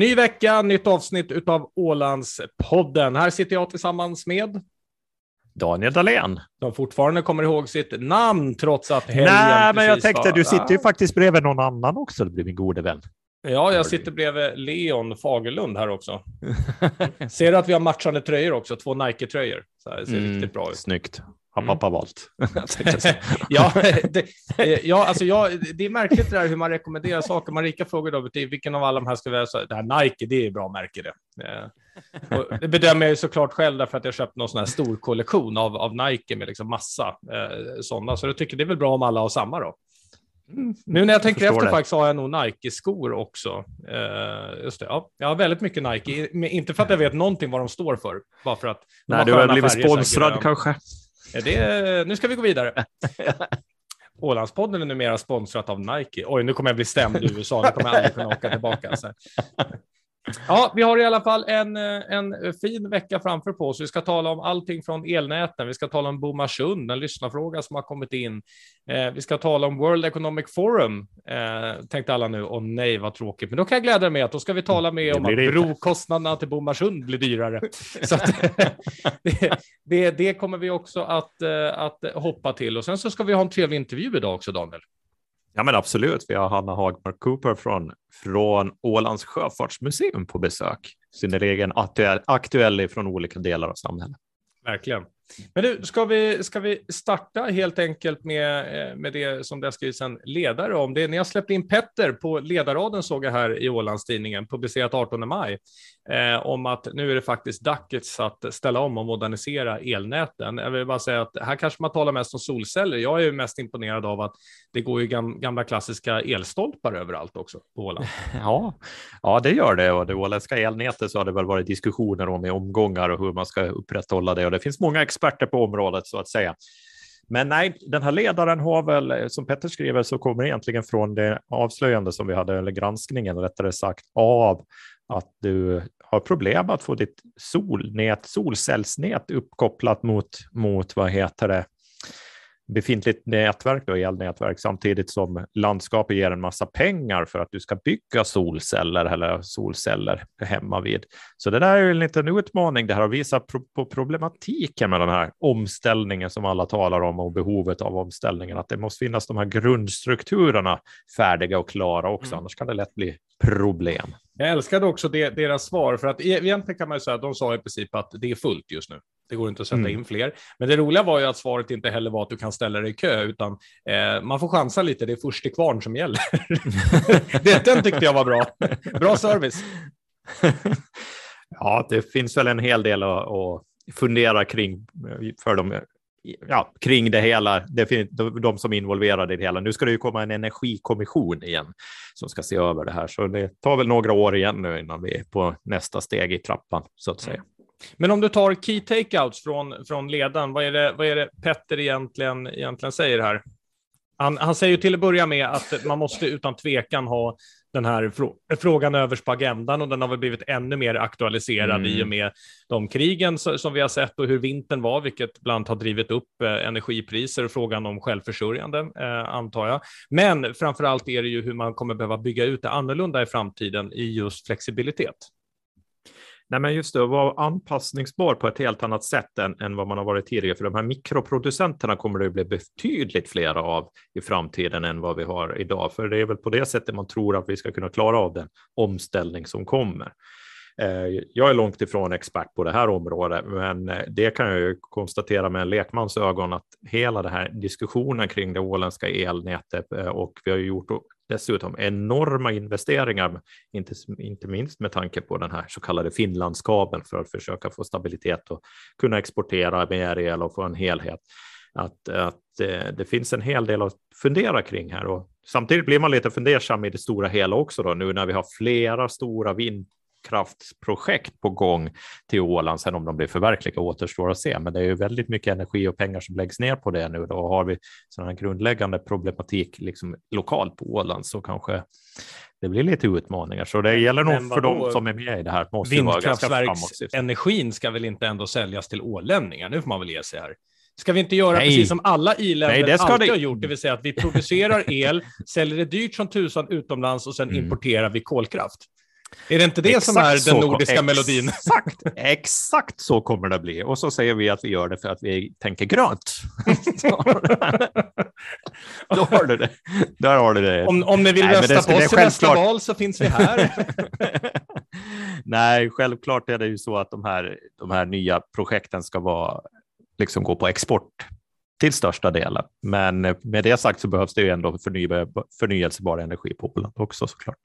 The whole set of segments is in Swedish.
Ny vecka, nytt avsnitt av Ålandspodden. Här sitter jag tillsammans med Daniel Dahlén. Som fortfarande kommer ihåg sitt namn trots att helgen Nej, men jag tänkte, var... du sitter ju faktiskt bredvid någon annan också, du blir min gode vän. Ja, jag sitter bredvid Leon Fagerlund här också. Ser du att vi har matchande tröjor också? Två Nike-tröjor. Det ser mm, riktigt bra ut. Snyggt har pappa mm. valt. ja, det, ja, alltså jag, det är märkligt det där hur man rekommenderar saker. Marika frågar då vilken av alla de här ska vi ha? Det här Nike, det är bra märke det. Eh, och det bedömer jag ju såklart själv därför att jag köpt någon sån här stor kollektion av, av Nike med liksom massa eh, sådana. Så jag tycker det är väl bra om alla har samma då. Mm. Nu när jag tänker jag efter det. faktiskt har jag nog Nike-skor också. Uh, just det, ja. Jag har väldigt mycket Nike, inte för att jag vet någonting vad de står för, bara för att. Nej, du har blivit sponsrad kanske. Det, nu ska vi gå vidare. Ålandspodden är numera sponsrat av Nike. Oj, nu kommer jag bli stämd i USA. Nu kommer jag aldrig kunna åka tillbaka. Alltså. Ja, vi har i alla fall en, en fin vecka framför på oss. Vi ska tala om allting från elnäten. Vi ska tala om Bomarsund, en lyssnarfråga som har kommit in. Eh, vi ska tala om World Economic Forum, eh, tänkte alla nu. Och nej, vad tråkigt. Men då kan jag glädja mig att då ska vi tala med om att brokostnaderna till Bomarsund blir dyrare. Så att, det, det, det, kommer vi också att, eh, att hoppa till. Och sen så ska vi ha en trevlig intervju idag också, Daniel. Ja, men absolut. Vi har Hanna Hagmark Cooper från, från Ålands sjöfartsmuseum på besök. Synnerligen aktuell, aktuell från olika delar av samhället. Verkligen. Men du, ska vi, ska vi starta helt enkelt med, eh, med det som det har skrivits en ledare om? Det, ni har släppt in Petter på ledarraden såg jag här i Ålandstidningen, publicerat 18 maj, eh, om att nu är det faktiskt dags att ställa om och modernisera elnäten. Jag vill bara säga att här kanske man talar mest om solceller. Jag är ju mest imponerad av att det går ju gamla klassiska elstolpar överallt också på Åland. Ja, ja det gör det och det åländska elnätet så har det väl varit diskussioner om i omgångar och hur man ska upprätthålla det och det finns många experter experter på området så att säga. Men nej, den här ledaren har väl, som Petter skriver, så kommer egentligen från det avslöjande som vi hade, eller granskningen rättare sagt, av att du har problem att få ditt solnät, solcellsnät uppkopplat mot, mot vad heter det, befintligt nätverk, då, elnätverk, samtidigt som landskapet ger en massa pengar för att du ska bygga solceller eller solceller hemma vid. Så det där är en liten utmaning det här och visar på problematiken med den här omställningen som alla talar om och behovet av omställningen, att det måste finnas de här grundstrukturerna färdiga och klara också, mm. annars kan det lätt bli problem. Jag älskade också det, deras svar, för att e-, egentligen kan man ju säga att de sa i princip att det är fullt just nu. Det går inte att sätta mm. in fler. Men det roliga var ju att svaret inte heller var att du kan ställa dig i kö, utan eh, man får chansa lite. Det är först till kvarn som gäller. det, den tyckte jag var bra. Bra service. ja, det finns väl en hel del att, att fundera kring eh, för dem ja, kring det hela, det, de som är involverade i det hela. Nu ska det ju komma en energikommission igen som ska se över det här, så det tar väl några år igen nu innan vi är på nästa steg i trappan så att säga. Men om du tar key takeouts från, från ledaren, vad är det, vad är det Petter egentligen, egentligen säger här? Han, han säger ju till att börja med att man måste utan tvekan ha den här frågan överst på agendan och den har väl blivit ännu mer aktualiserad mm. i och med de krigen som vi har sett och hur vintern var, vilket bland annat har drivit upp eh, energipriser och frågan om självförsörjande, eh, antar jag. Men framför allt är det ju hur man kommer behöva bygga ut det annorlunda i framtiden i just flexibilitet. Nej, men just det, att vara anpassningsbar på ett helt annat sätt än, än vad man har varit tidigare. För de här mikroproducenterna kommer det att bli betydligt fler av i framtiden än vad vi har idag. För det är väl på det sättet man tror att vi ska kunna klara av den omställning som kommer. Eh, jag är långt ifrån expert på det här området, men eh, det kan jag ju konstatera med en lekmans ögon att hela den här diskussionen kring det åländska elnätet eh, och vi har gjort dessutom enorma investeringar, inte, inte minst med tanke på den här så kallade Finlandskabeln för att försöka få stabilitet och kunna exportera mer el och få en helhet. Att, att eh, det finns en hel del att fundera kring här och samtidigt blir man lite fundersam i det stora hela också då nu när vi har flera stora vind vindkraftsprojekt på gång till Åland. Sen om de blir förverkligade återstår att se, men det är ju väldigt mycket energi och pengar som läggs ner på det nu. Då har vi sådana grundläggande problematik liksom lokalt på Åland så kanske det blir lite utmaningar. Så det gäller nog för dem som är med i det här. Vindkraftverksenergin ska väl inte ändå säljas till ålänningar? Nu får man väl ge sig här. Ska vi inte göra Nej. precis som alla i-länder alltid det... har gjort, det vill säga att vi producerar el, säljer det dyrt som tusan utomlands och sen mm. importerar vi kolkraft? Är det inte det Exakt som är så- den nordiska melodin? Exakt, exakt så kommer det bli. Och så säger vi att vi gör det för att vi tänker grönt. Då har du det. Där har du det. Om, om ni vill Nej, rösta på oss i nästa val så finns vi här. Nej, självklart är det ju så att de här, de här nya projekten ska vara, liksom gå på export till största delen. Men med det sagt så behövs det ju ändå förnybar, förnyelsebar energi på Åland också såklart.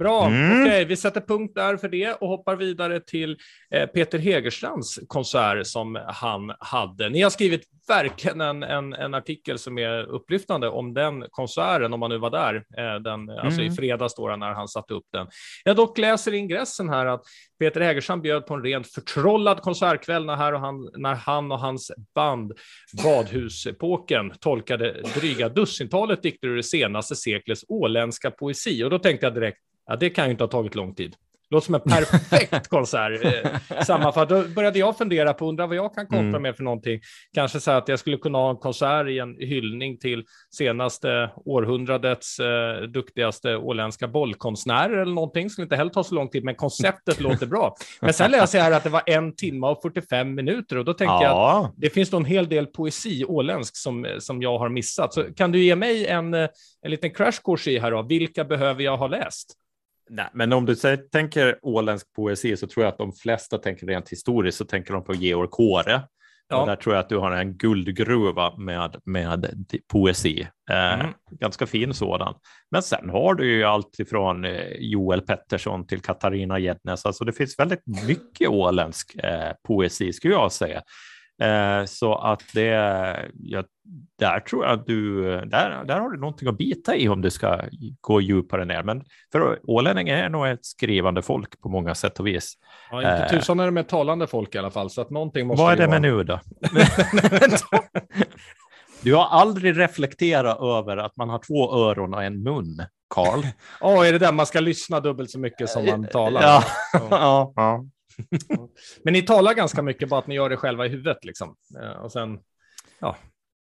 Bra, Mm. okej, vi sätter punkt där för det och hoppar vidare till eh, Peter Hegerstrands konsert som han hade. Ni har skrivit verkligen en, en, en artikel som är upplyftande om den konserten, om man nu var där, eh, den, alltså i Mm. fredags då när han satte upp den. Jag dock läser i ingressen här att Peter Hägerstrand bjöd på en rent förtrollad konsertkväll när, här och han, när han och hans band Badhusepoken tolkade dryga dussintalet dikter ur det senaste seklets åländska poesi. Och då tänkte jag direkt, ja, det kan ju inte ha tagit lång tid. Låter som en perfekt konsert. Eh, sammanfatt. Då började jag fundera på, undra vad jag kan kontra Mm. med för någonting. Kanske så att jag skulle kunna ha en konsert i en hyllning till senaste århundradets eh, duktigaste åländska bollkonstnärer eller någonting. Skulle inte heller ta så lång tid, men konceptet låter bra. Men sen läser jag här att det var en timme och 45 minuter och då tänkte jag Ja, det finns nog en hel del poesi åländsk som, som jag har missat. Så kan du ge mig en, eh, en liten crash course i här då? Vilka behöver jag ha läst? Nej, men om du tänker åländsk poesi så tror jag att de flesta tänker rent historiskt så tänker de på Georg Kåre. Ja. Och där tror jag att du har en guldgruva med, med poesi. Eh, Mm. Ganska fin sådan. Men sen har du ju allt ifrån eh, Joel Pettersson till Katarina Gednes. Alltså det finns väldigt mycket åländsk eh, poesi skulle jag säga. Eh, så att det, ja, där tror jag att du, där, där har du någonting att bita i om du ska gå djupare ner. Men för ålänningar är nog ett skrivande folk på många sätt och vis. Ja, inte Eh. tusan är det med talande folk i alla fall, så att någonting måste Vad är det med nu då? du har aldrig reflekterat över att man har två öron och en mun, Karl. Ja, är det där man ska lyssna dubbelt så mycket som man talar? Ja. ja, ja. Men ni talar ganska mycket, bara att ni gör det själva i huvudet liksom. Eh, Och sen,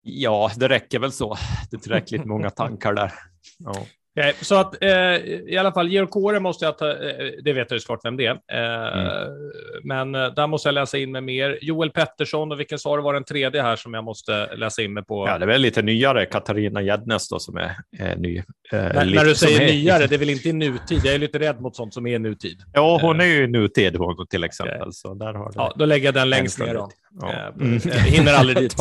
ja, det räcker väl så. Det är tillräckligt många tankar där. Ja. Eh, Så att eh, i alla fall, Georg Kåre måste jag ta, eh, det vet jag ju såklart vem det är. Eh, Men eh, där måste jag läsa in mig mer. Joel Pettersson och vilken sa var den tredje här som jag måste läsa in mig på? ja, det är väl lite nyare. Katarina Gednes då som är, är ny. Eh, när, lite- när du säger är- nyare, det är väl inte i nutid? Jag är lite rädd mot sånt som är i nutid. Ja, hon är ju nutid hon till exempel. Så där har Ja, då lägger jag den en längst ner då. Ja. Mm. Hinner aldrig dit.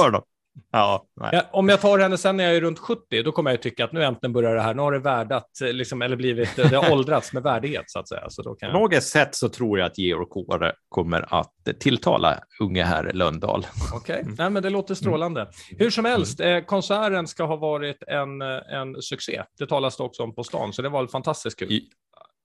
Ja. Ja, om jag tar henne sen när jag är runt 70, då kommer jag tycka att nu äntligen börjar det här, nu har det värdat, eh, liksom, eller blivit, det har åldrats med värdighet så att säga. Så då kan På jag... något sätt så tror jag att Georg Kåre kommer att tilltala unge herr Lönndahl. Okej, nej men det låter strålande. Hur som helst, eh, konserten ska ha varit en, eh, en succé. Det talas det också om på stan, så det var fantastiskt kul.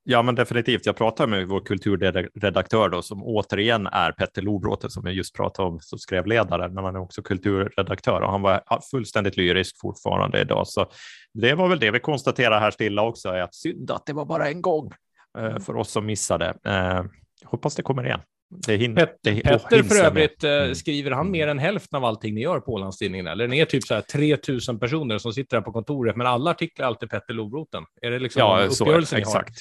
Ja, men definitivt. Jag pratade med vår kulturredaktör då, som återigen är Petter Lobråte, som jag just pratade om, som skrev ledaren, men han är också kulturredaktör och han var fullständigt lyrisk fortfarande idag. Så det var väl det vi konstaterar här stilla också, är att synd att det var bara en gång eh, för oss som missade. Eh, hoppas det kommer igen. Det hin- Pet- det, Petter för övrigt, eh, Mm. skriver han mer än hälften av allting ni gör på Ålandstidningen? Eller ni är typ så här 3000 personer som sitter här på kontoret, men alla artiklar är alltid Petter Lovroten? Är det liksom Ja, en så ni exakt.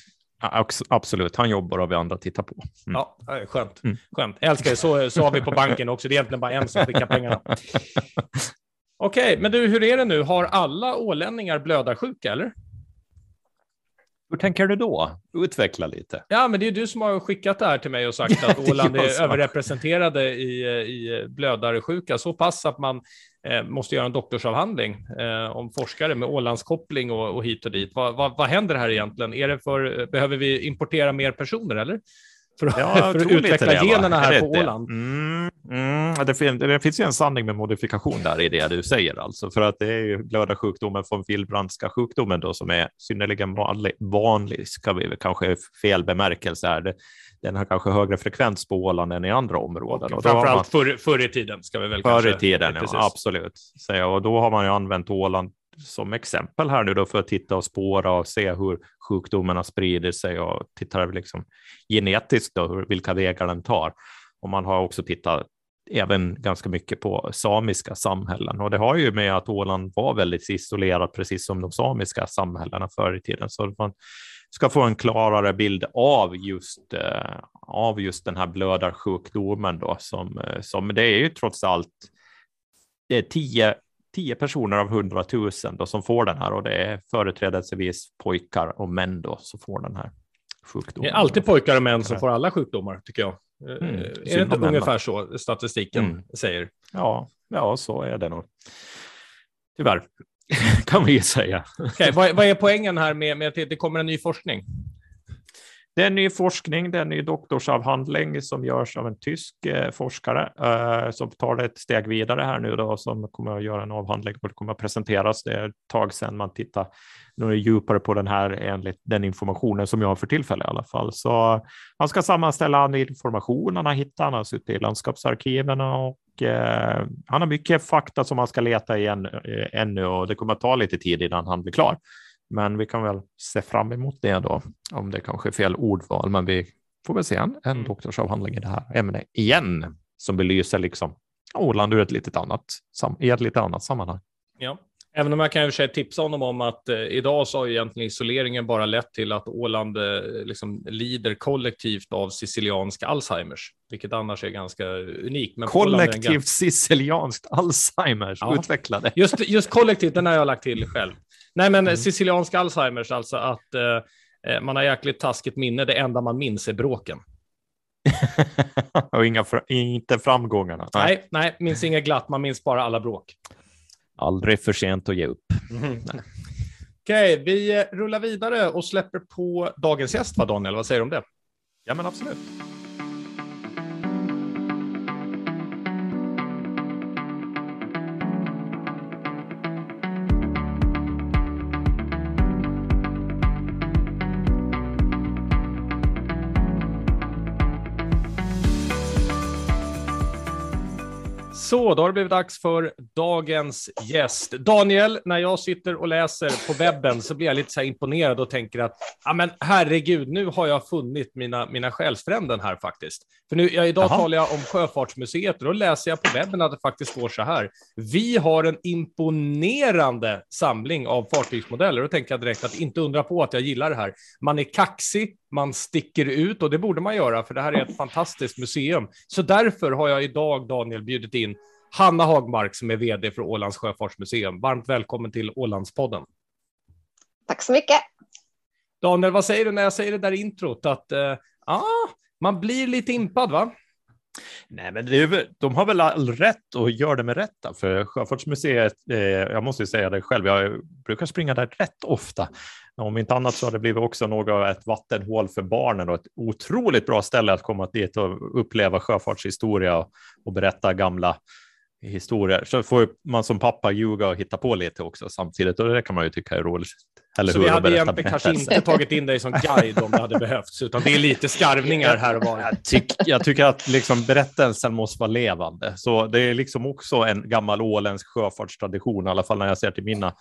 Absolut, han jobbar och vi andra tittar på. Mm. Ja, ja, skönt. Mm. skönt. Jag älskar det. Så, så har vi på banken också. Det är egentligen bara en som skickar pengarna. Okej, men du, hur är det nu? Har alla ålänningar blödarsjuka, eller? Hur tänker du då? Utveckla lite. Ja, men det är du som har skickat det här till mig och sagt Ja, att Åland är överrepresenterade i, i blödarsjuka, så pass att man eh, måste göra en doktorsavhandling eh, om forskare med Ålandskoppling och, och hit och dit. Vad, vad, vad händer här egentligen? Är det för, behöver vi importera mer personer, eller? För, att- Ja, för att utveckla det, generna Är här på det? Åland? Mm, mm, det, det finns ju en sanning med modifikation där i det du säger, alltså, för att det är ju blödarsjukdomen från Wilbrandska sjukdomen då som är synnerligen vanlig, vanlig, ska vi kanske fel bemärkelse här. Den har kanske högre frekvens på Åland än i andra områden. Och man- Framförallt förr, förr i tiden ska vi väl Förr kanske... i tiden, ja, absolut. Så, och då har man ju använt Åland som exempel här nu då för att titta och spåra och se hur sjukdomarna sprider sig och titta liksom genetiskt då, vilka vägar den tar. Och man har också tittat även ganska mycket på samiska samhällen och det har ju med att Åland var väldigt isolerat, precis som de samiska samhällena förr i tiden. Så man ska få en klarare bild av just, eh, av just den här blödarsjukdomen då, som, eh, som det är ju trots allt det är tio, tio personer av hundratusen då som får den här och det är företrädesvis pojkar och män då som får den här sjukdomen. Det är alltid pojkar och män som får alla sjukdomar, tycker jag. Mm, är det inte ungefär så statistiken mm. säger? Ja, ja, så är det nog. Tyvärr, kan vi säga. Okay, vad, vad, är poängen här med, med att det kommer en ny forskning? Det är en ny forskning, det är en ny doktorsavhandling som görs av en tysk eh, forskare eh, som tar det ett steg vidare här nu då, som kommer att göra en avhandling och det kommer att presenteras. Det är ett tag sedan man tittar något djupare på den här enligt den informationen som jag har för tillfället i alla fall. Så man ska sammanställa all information han har hittat. Han har suttit i landskapsarkiven och eh, han har mycket fakta som man ska leta igen eh, ännu och det kommer att ta lite tid innan han blir klar. Men vi kan väl se fram emot det då, om det kanske är fel ordval, men vi får väl se en, en mm. doktorsavhandling i det här ämnet igen som belyser liksom Åland ur ett litet annat, i ett lite annat sammanhang. Ja, Även om jag kan ju tipsa honom om att eh, idag så har egentligen isoleringen bara lett till att Åland eh, liksom lider kollektivt av siciliansk Alzheimers, vilket annars är ganska unikt. Men kollektivt sicilianskt Alzheimers, ja. utvecklade. Just, just kollektivt, den har jag lagt till själv. Nej, men mm. siciliansk Alzheimers, alltså att eh, eh man har jäkligt taskigt minne. Det enda man minns är bråken. och inga, inte framgångarna. Nej. nej, nej, minns inget glatt. Man minns bara alla bråk. Aldrig för sent att ge upp. Mm. Okej, okay, vi rullar vidare och släpper på dagens gäst, va Daniel? Vad säger du om det? Ja, men absolut. Så, då har det blivit dags för dagens gäst. Daniel, när jag sitter och läser på webben så blir jag lite så imponerad och tänker att, ja men herregud, nu har jag funnit mina, mina själsfränden här faktiskt. För nu, ja, idag Aha. talar jag om Sjöfartsmuseet och då läser jag på webben att det faktiskt står så här. Vi har en imponerande samling av fartygsmodeller. Då tänker jag direkt att inte undra på att jag gillar det här. Man är kaxig, man sticker ut och det borde man göra för det här är ett fantastiskt museum. Så därför har jag idag, Daniel, bjudit in Hanna Hagmark som är vd för Ålands Sjöfartsmuseum. Varmt välkommen till Ålandspodden. Tack så mycket. Daniel, vad säger du när jag säger det där introt? Att eh, ah, man blir lite impad, va? Nej, men det, de har väl all rätt att göra det med rätta, för Sjöfartsmuseet, eh, jag måste ju säga det själv, jag brukar springa där rätt ofta. Om inte annat så har det blivit också något ett vattenhål för barnen och ett otroligt bra ställe att komma dit och uppleva sjöfartshistoria och, berätta gamla historier. Så får man som pappa ljuga och hitta på lite också samtidigt och det kan man ju tycka är roligt. Eller så vi hade egentligen kanske inte tagit in dig som guide om det hade behövts, utan det är lite skarvningar här och var. Jag, tyck, jag tycker att liksom berättelsen måste vara levande, så det är liksom också en gammal åländsk sjöfartstradition, i alla fall när jag ser till mina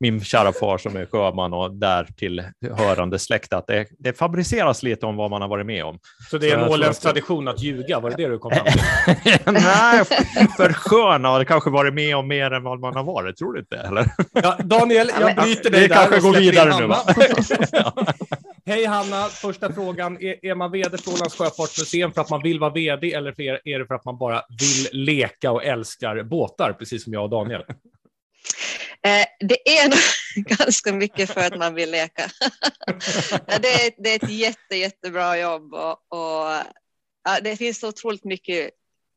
min kära far som är sjöman och där till hörande släkt att det, det, fabriceras lite om vad man har varit med om. Så det är en åländsk tradition att ljuga, var det det du kom fram till? Nej, för sjön har det kanske varit med om mer än vad man har varit, tror du inte? Eller? Ja, Daniel, jag bryter dig där kanske går vidare nu. Va? Hej Hanna, första frågan. Är, är man vd för Ålands Sjöfartsmuseum för att man vill vara vd eller är det för att man bara vill leka och älskar båtar, precis som jag och Daniel? Eh, det är ganska mycket för att man vill leka. det, är, det är ett jätte, jättebra jobb och, och ja, det finns så otroligt mycket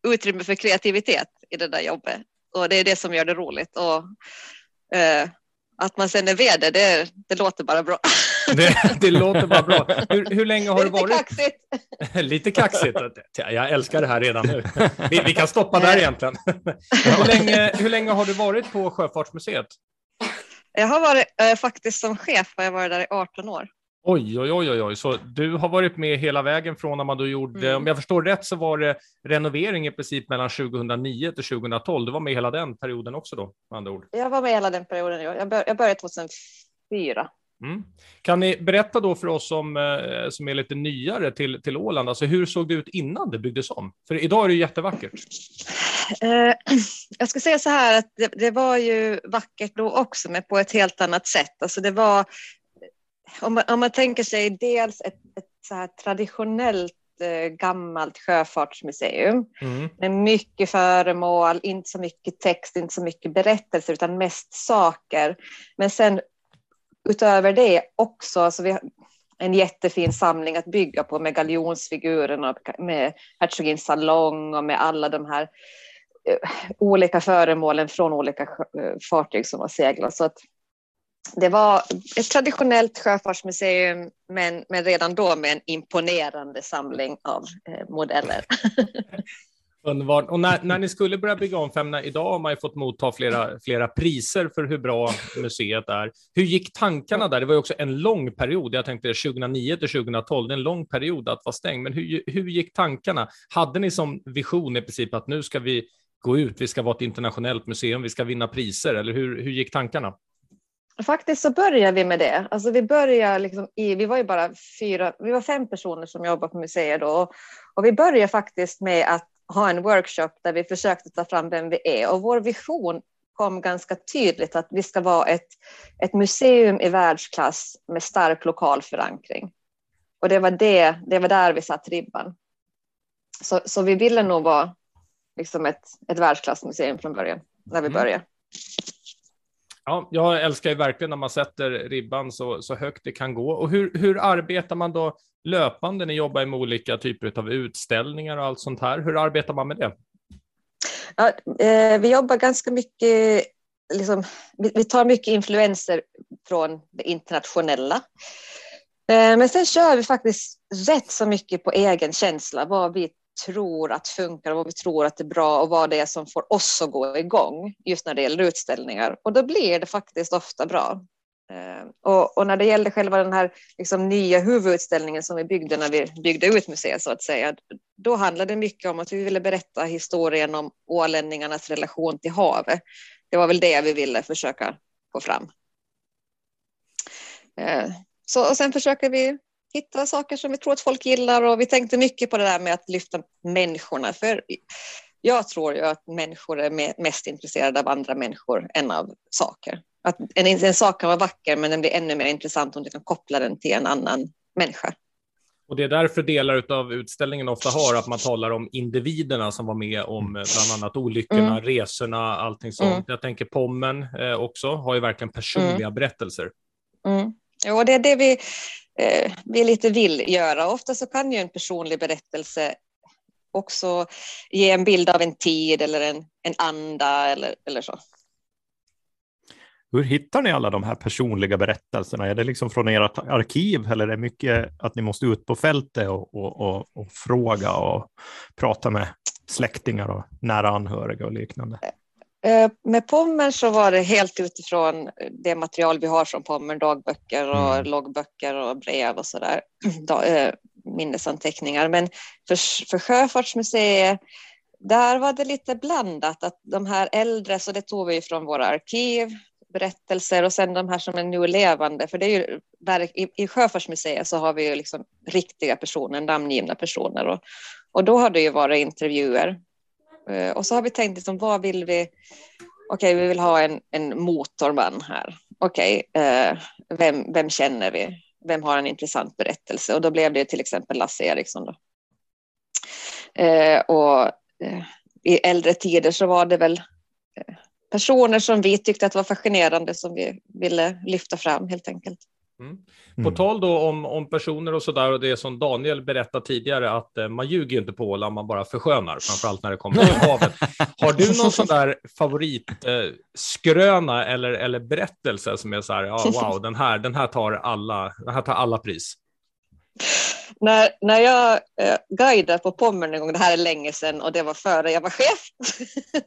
utrymme för kreativitet i det där jobbet och det är det som gör det roligt. Och, eh, att man sen är vd, det, det låter bara bra. Det, det låter bara bra. Hur, hur länge har du varit? Lite kaxigt. Lite kaxigt. Jag älskar det här redan nu. Vi, vi kan stoppa där egentligen. Hur länge, hur länge har du varit på Sjöfartsmuseet? Jag har varit äh, faktiskt som chef, har jag varit där i 18 år. Oj, oj, oj, oj, så du har varit med hela vägen från när man då gjorde, mm. om jag förstår rätt så var det renovering i princip mellan 2009 till 2012. Du var med hela den perioden också då, med andra ord? Jag var med hela den perioden, jag, bör, jag började 2004. Mm. Kan ni berätta då för oss som, eh, som är lite nyare till, till Åland, alltså hur såg det ut innan det byggdes om? För idag är det jättevackert. Eh, jag ska säga så här att det, det, var ju vackert då också, men på ett helt annat sätt. Alltså det var om man, om man tänker sig dels ett, ett så här traditionellt eh, gammalt sjöfartsmuseum Mm. med mycket föremål, inte så mycket text, inte så mycket berättelser utan mest saker. Men sen utöver det också, alltså vi har en jättefin samling att bygga på med galjonsfigurerna, med hertogins salong och med alla de här eh, olika föremålen från olika eh, fartyg som har seglat. Så att det var ett traditionellt sjöfartsmuseum, men, men redan då med en imponerande samling av eh, modeller. Underbart. Och när, när ni skulle börja bygga om Femna, idag har man ju fått motta flera, flera priser för hur bra museet är. Hur gick tankarna där? Det var ju också en lång period. Jag tänkte 2009 till 2012, det är en lång period att vara stängd. Men hur, hur gick tankarna? Hade ni som vision i princip att nu ska vi gå ut, vi ska vara ett internationellt museum, vi ska vinna priser, eller hur, hur gick tankarna? Faktiskt så började vi med det. Alltså vi började liksom i, vi var ju bara fyra, vi var fem personer som jobbade på museet då. Och vi började faktiskt med att ha en workshop där vi försökte ta fram vem vi är. Och vår vision kom ganska tydligt att vi ska vara ett, ett museum i världsklass med stark lokal förankring. Och det var, det, det var där vi satt ribban. Så, så vi ville nog vara liksom ett, ett världsklassmuseum från början, när vi Mm. började. Ja, jag älskar ju verkligen när man sätter ribban så, så högt det kan gå. Och hur, hur arbetar man då löpande? Ni jobbar med olika typer av utställningar och allt sånt här. Hur arbetar man med det? Ja, eh, vi jobbar ganska mycket, liksom, vi, vi tar mycket influenser från det internationella. Eh, men sen kör vi faktiskt rätt så mycket på egen känsla, vad vi tror att funkar, vad vi tror att är bra och vad det är som får oss att gå igång just när det gäller utställningar. Och då blir det faktiskt ofta bra. Eh, och, och när det gällde själva den här liksom, nya huvudutställningen som vi byggde när vi byggde ut museet så att säga, då handlade det mycket om att vi ville berätta historien om ålänningarnas relation till havet. Det var väl det vi ville försöka få fram. Eh, så, och sen försöker vi hitta saker som vi tror att folk gillar och vi tänkte mycket på det där med att lyfta människorna. För jag tror ju att människor är me- mest intresserade av andra människor än av saker. Att en, en sak kan vara vacker men den blir ännu mer intressant om du kan koppla den till en annan människa. Och det är därför delar av utställningen ofta har att man talar om individerna som var med om eh, bland annat olyckorna, Mm. resorna, allting sånt. Mm. Jag tänker Pommern eh, också, har ju verkligen personliga berättelser. Mm. Jo, det är det vi, eh, vi lite vill göra. Ofta så kan ju en personlig berättelse också ge en bild av en tid eller en, en anda eller, eller så. Hur hittar ni alla de här personliga berättelserna? Är det liksom från ert arkiv eller är det mycket att ni måste ut på fältet och, och, och, och fråga och prata med släktingar och nära anhöriga och liknande? Eh, Med Pommern så var det helt utifrån det material vi har från Pommern, dagböcker och Mm. loggböcker och brev och sådär, eh, minnesanteckningar. Men för, för Sjöfartsmuseet, där var det lite blandat. Att de här äldre, så det tog vi från våra arkiv, berättelser och sen de här som är nu levande. För det är ju, verk- i, i Sjöfartsmuseet så har vi ju liksom riktiga personer, namngivna personer. Och, och då har det ju varit intervjuer. Eh, och så har vi tänkt liksom, vad vill vi? Okej, vi vill ha en, en motorman här. Okej, okay, vem, vem känner vi? Vem har en intressant berättelse? Och då blev det till exempel Lasse Eriksson. Då. Eh, och i äldre tider så var det väl personer som vi tyckte att var fascinerande som vi ville lyfta fram helt enkelt. Mm. Mm. På tal då om, om personer och sådär och det som Daniel berättade tidigare att eh, man ljuger ju inte på Åland, man bara förskönar, framförallt när det kommer till havet. Har du någon sån där favoritskröna eh, eller, eller berättelse som är så här, ja, wow, den här, den här tar alla, den här tar alla pris? När, när jag eh, guidade på Pommern en gång, det här är länge sedan och det var före jag var chef,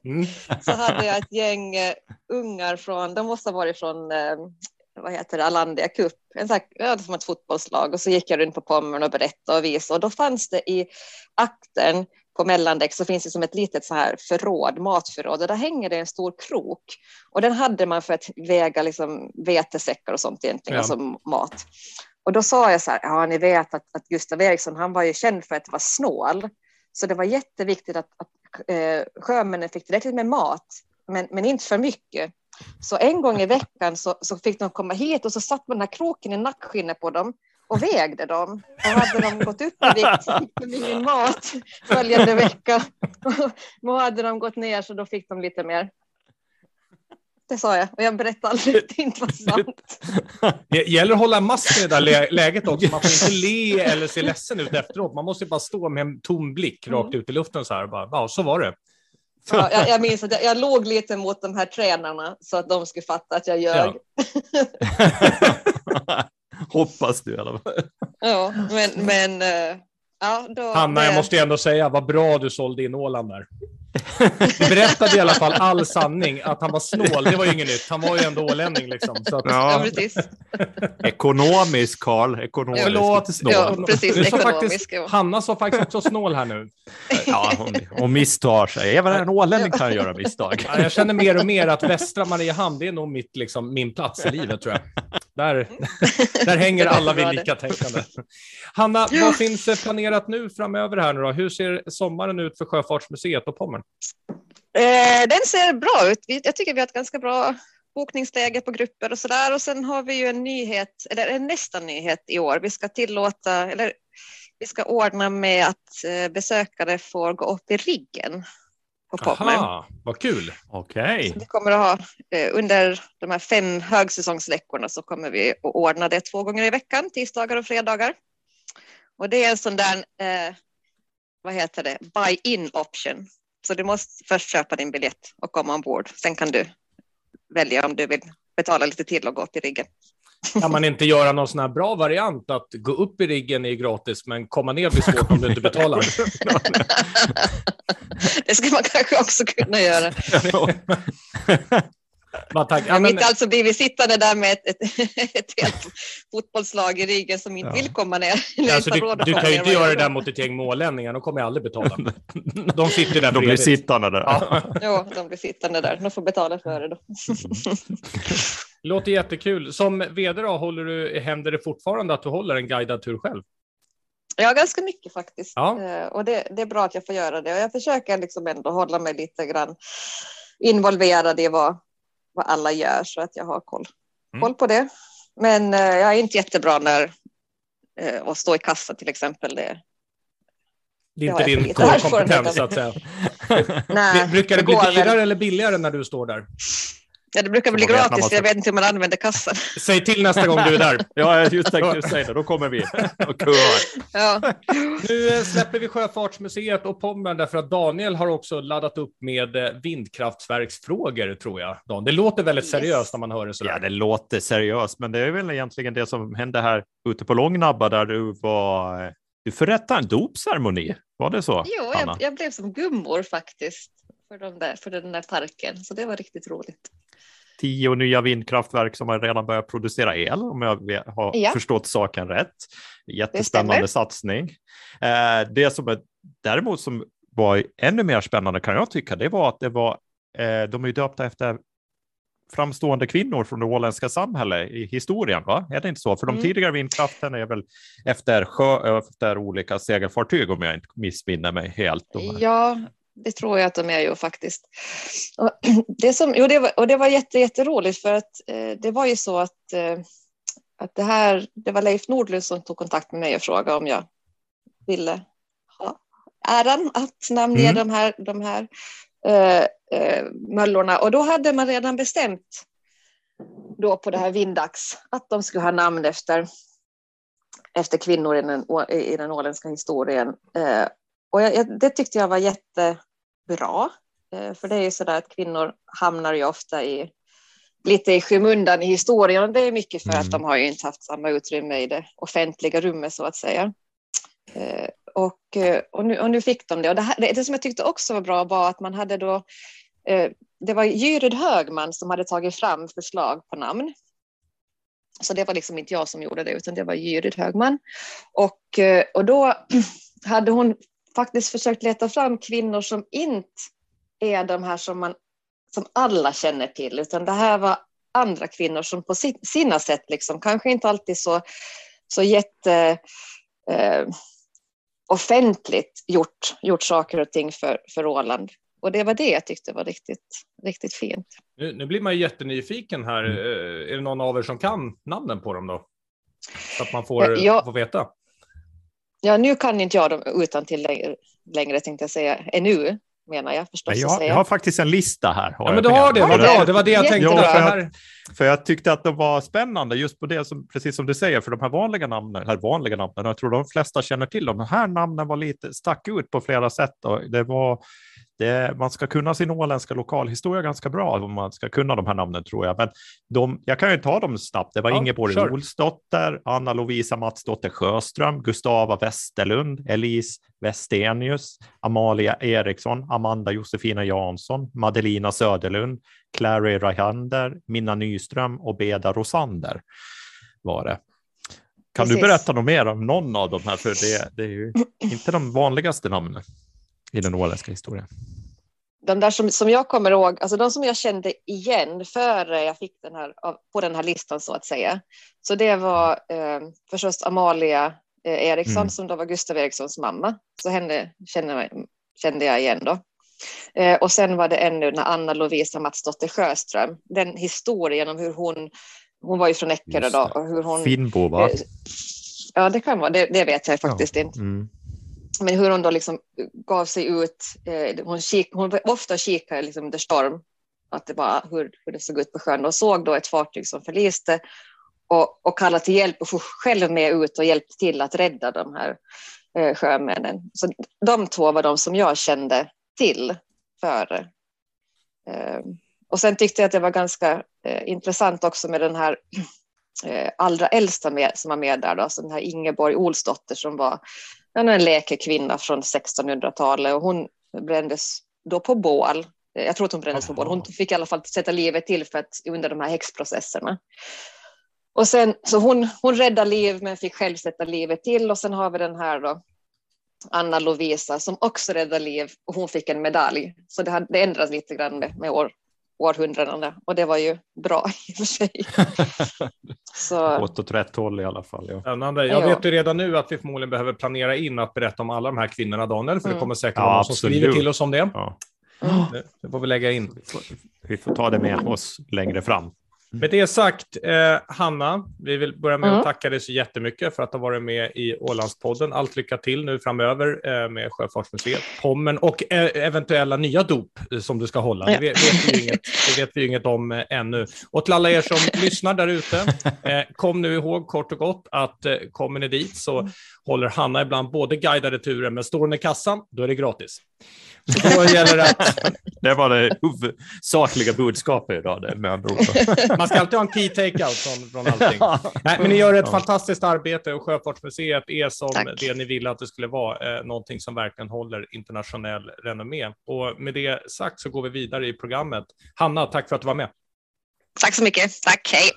Mm. så hade jag ett gäng eh, ungar från, de måste ha varit från eh, vad heter det, Alandia Cup, en sån här, som ett fotbollslag och så gick jag runt på Pommern och berättade och visade och då fanns det i akten på mellandäck så finns det som ett litet så här förråd, matförråd och där hänger det en stor krok och den hade man för att väga liksom vetesäckar och sånt egentligen, Ja. alltså mat. Och då sa jag så här, ja ni vet att, att Gustav Eriksson han var ju känd för att vara snål så det var jätteviktigt att, att eh, sjömännen fick tillräckligt med mat men, men inte för mycket. Så en gång i veckan så, så fick de komma hit och så satt man den här kroken i nackskinnet på dem och vägde dem. Och hade de gått upp i vikt så fick de ingen mat följande vecka. Och hade de gått ner så då fick de lite mer. Det sa jag och jag berättade aldrig det inte var sant. Det gäller att hålla masken i det där läget också. Man får inte le eller se ledsen ut efteråt. Man måste bara stå med en tom blick rakt Mm. ut i luften så här. Bara, ja, så var det. Ja, jag, jag minns att jag, jag låg lite mot de här tränarna så att de skulle fatta att jag ljög. Hoppas du i alla fall. Ja, men, men eh, ja, då, Hanna, det- jag måste ju ändå säga vad bra du sålde in Åland där. Du berättade i alla fall all sanning. Att han var snål, det var ju inget nytt. Han var ju ändå ålänning liksom. Så att, Ja, Ja, precis. ekonomisk Karl, ekonomiskt Förlåt. snål. Ja, precis. du sa Ekonomisk. faktiskt, ja. Hanna sa faktiskt också snål här nu. Ja, hon, hon misstar sig. Även en ålänning kan göra misstag. Ja, Jag känner mer och mer att västra Mariehamn, det är nog mitt, liksom, min plats i livet tror jag. Där, där hänger alla vid lika tänkande. Hanna, vad finns planerat nu framöver här nu då? Hur ser sommaren ut för Sjöfartsmuseet och Pommern? Eh, den ser bra ut. Jag tycker vi har ett ganska bra bokningsläge på grupper och så där. Och sen har vi ju en nyhet, eller en nästan nyhet i år. Vi ska tillåta, eller vi ska ordna med att eh, besökare får gå upp i riggen på Pommern. Aha, vad kul. Okej. Vi kommer att ha eh, under de här fem högsäsongsveckorna så kommer vi att ordna det två gånger i veckan, tisdagar och fredagar. Och det är en sån där, eh, vad heter det, buy-in option. Så du måste först köpa din biljett och komma ombord. Sen kan du välja om du vill betala lite till och gå upp i riggen. Kan man inte göra någon sån här bra variant att gå upp i riggen är gratis, men komma ner blir svårt om du inte betalar? Det skulle man kanske också kunna göra. Man tack, ja, Men men, inte alltså blir vi sittande där med ett, ett, ett helt fotbollslag i ryggen som inte Ja. vill komma ner. alltså, inte du, du kan ju inte göra gör det där mot ett gäng målänningar, de kommer jag aldrig betala. De sitter där De blir sittande där. Ja. Ja, de blir sittande där. De får betala för det då. Låter jättekul. Som vd då, håller du, händer det fortfarande att du håller en guidad tur själv? Ja, ganska mycket faktiskt. Ja. Eh, Och det, det är bra att jag får göra det. Och jag försöker liksom ändå hålla mig lite grann involverad i vad, vad alla gör så att jag har koll, Mm. koll på det. Men eh, jag är inte jättebra när eh, att stå i kassa till exempel. Det, Det är inte din core-kompetens så att säga. nej, Brukar det bli dyrare eller billigare när du står där? Ja, det brukar bli gratis, för jag vet inte hur man använder kassan. Säg till nästa gång du är där. Ja, jag just tänkte säga det. Då kommer vi och. Ja. Nu eh, släpper vi Sjöfartsmuseet och Pommern därför att Daniel har också laddat upp med eh, vindkraftverksfrågor, tror jag. Dan. Det låter väldigt Yes. seriöst när man hör det sådär. Ja, det låter seriöst, men det är väl egentligen det som hände här ute på Långnabba där du var... Du förrättade en dopceremoni, var det så? Jo, jag, jag blev som gummor faktiskt för, de där, för den där parken, så det var riktigt roligt. Tio nya vindkraftverk som har redan börjat producera el, om jag har Ja. förstått saken rätt. Det Jättespännande stämmer. satsning. Eh, det som är, däremot som var ännu mer spännande kan jag tycka, det var att det var, eh, de är döpta efter framstående kvinnor från det åländska samhället i historien, va? Är det inte så? För de Mm. tidigare vindkraften är väl efter, sjö, efter olika segelfartyg om jag inte missminner mig helt. Ja, det tror jag att de är ju faktiskt. Och det, som, jo, det, var, och det var jätte, jätteroligt för att eh, det var ju så att, eh, att det här, det var Leif Nordlund som tog kontakt med mig och frågade om jag ville ha äran att namnge Mm. de här, de här eh, eh, möllorna. Och då hade man redan bestämt då på det här Vindax att de skulle ha namn efter, efter kvinnor i den, i den åländska historien. Och jag, det tyckte jag var jättebra. Eh, för det är ju så där att kvinnor hamnar ju ofta i lite i skymundan i historien. Och det är mycket för Mm. att de har ju inte haft samma utrymme i det offentliga rummet så att säga. Eh, och, eh, och, nu, och nu fick de det. Och det, här, det, som jag tyckte också var bra var att man hade då det var Gyrid Högman som hade tagit fram förslag på namn. Så det var liksom inte jag som gjorde det, utan det var Gyrid Högman. Och, och då hade hon faktiskt försökt leta fram kvinnor som inte är de här som, man, som alla känner till, utan det här var andra kvinnor som på si- sina sätt, liksom, kanske inte alltid så, så jätte eh, offentligt gjort, gjort saker och ting för, för Åland. och det var det jag tyckte var riktigt, riktigt fint. Nu, nu blir man ju jättenyfiken här. Mm. Eh, är det någon av er som kan namnen på dem då? Så att man får, ja, får veta. Ja, nu kan inte jag dem utan till längre, längre tänkte jag säga, ännu menar jag förstås. Jag, jag, har faktiskt en lista här. Ja, men du har det, vad bra. Det var det jag tänkte. Ja, för, jag, för jag tyckte att de var spännande, just på det som, precis som du säger, för de här vanliga namnen, eller vanliga namnen, jag tror de flesta känner till dem. De här namnen var lite, stack ut på flera sätt och det var det, man ska kunna sin åländska lokalhistoria ganska bra om man ska kunna de här namnen tror jag. Men de, jag kan ju ta dem snabbt. Det var ja, Ingeborg sure. Olsdotter, Anna Lovisa Matsdotter Sjöström, Gustava Westerlund, Elise Westenius, Amalia Eriksson, Amanda Josefina Jansson, Madelina Söderlund, Clary Rajander, Minna Nyström och Beda Rosander var det. Kan Precis. du berätta något mer om någon av de här? För det, det är ju inte de vanligaste namnen i den åländska historien? De där som, som jag kommer ihåg, alltså de som jag kände igen före jag fick den här, på den här listan så att säga. Så det var eh, förstås Amalia eh, Eriksson mm. som då var Gustav Erikssons mamma. Så henne kände, kände jag igen då. Eh, och sen var det ännu när Anna Lovisa Matsdotter Sjöström, den historien om hur hon, hon var ju från Eckerö då. Och hur hon, Finnbo va? Eh, ja det kan vara, det, det vet jag faktiskt ja. inte. Mm men hur hon då liksom gav sig ut, eh, hon, kik, hon ofta kikade liksom under storm, att det bara, hur, hur det såg ut på sjön och såg då ett fartyg som förliste och, och kallade till hjälp och for själv med ut och hjälpte till att rädda de här eh, sjömännen. Så de två var de som jag kände till före. Eh, och sen tyckte jag att det var ganska eh, intressant också med den här eh, allra äldsta med, som var med där, då, alltså den här Ingeborg Olsdotter som var en läkekvinna från 1600-talet och hon brändes då på bål. Jag tror att hon brändes på bål. Hon fick i alla fall sätta livet till för att, under de här häxprocesserna. Och sen, så hon, hon räddade liv men fick själv sätta livet till och sen har vi den här då, Anna Lovisa som också räddade liv och hon fick en medalj. Så det, det ändras lite grann med, med år, århundradena och det var ju bra i och för sig. Så... Gått åt rätt håll i alla fall. Ja. Spännande. Jag vet ju redan nu att vi förmodligen behöver planera in att berätta om alla de här kvinnorna, Daniel, för mm. det kommer säkert ja, någon som skriver till oss om det. Ja. Mm. Det får vi lägga in. Vi får ta det med oss längre fram. Med det sagt, eh, Hanna, vi vill börja med mm. att tacka dig så jättemycket för att ha varit med i Ålandspodden. Allt lycka till nu framöver eh, med Sjöfartsmuseet, Pommen och e eventuella nya dop eh, som du ska hålla. Det vet, vet, vi inget, det vet vi inget om eh, ännu. Och till alla er som lyssnar där ute, eh, kom nu ihåg kort och gott att eh, kommer ni dit så håller Hanna ibland både guidade turer, men står hon i kassan, då är det gratis. Så då gäller det att... Det var det huvudsakliga budskapet idag. Det med Man ska alltid ha en key takeout från, från allting. Nej, men ni gör ett ja. fantastiskt arbete och Sjöfartsmuseet är som Tack. det ni ville att det skulle vara, eh, någonting som verkligen håller internationell renommé. Och med det sagt så går vi vidare i programmet. Hanna, tack för att du var med. Tack så mycket. Tack, hej.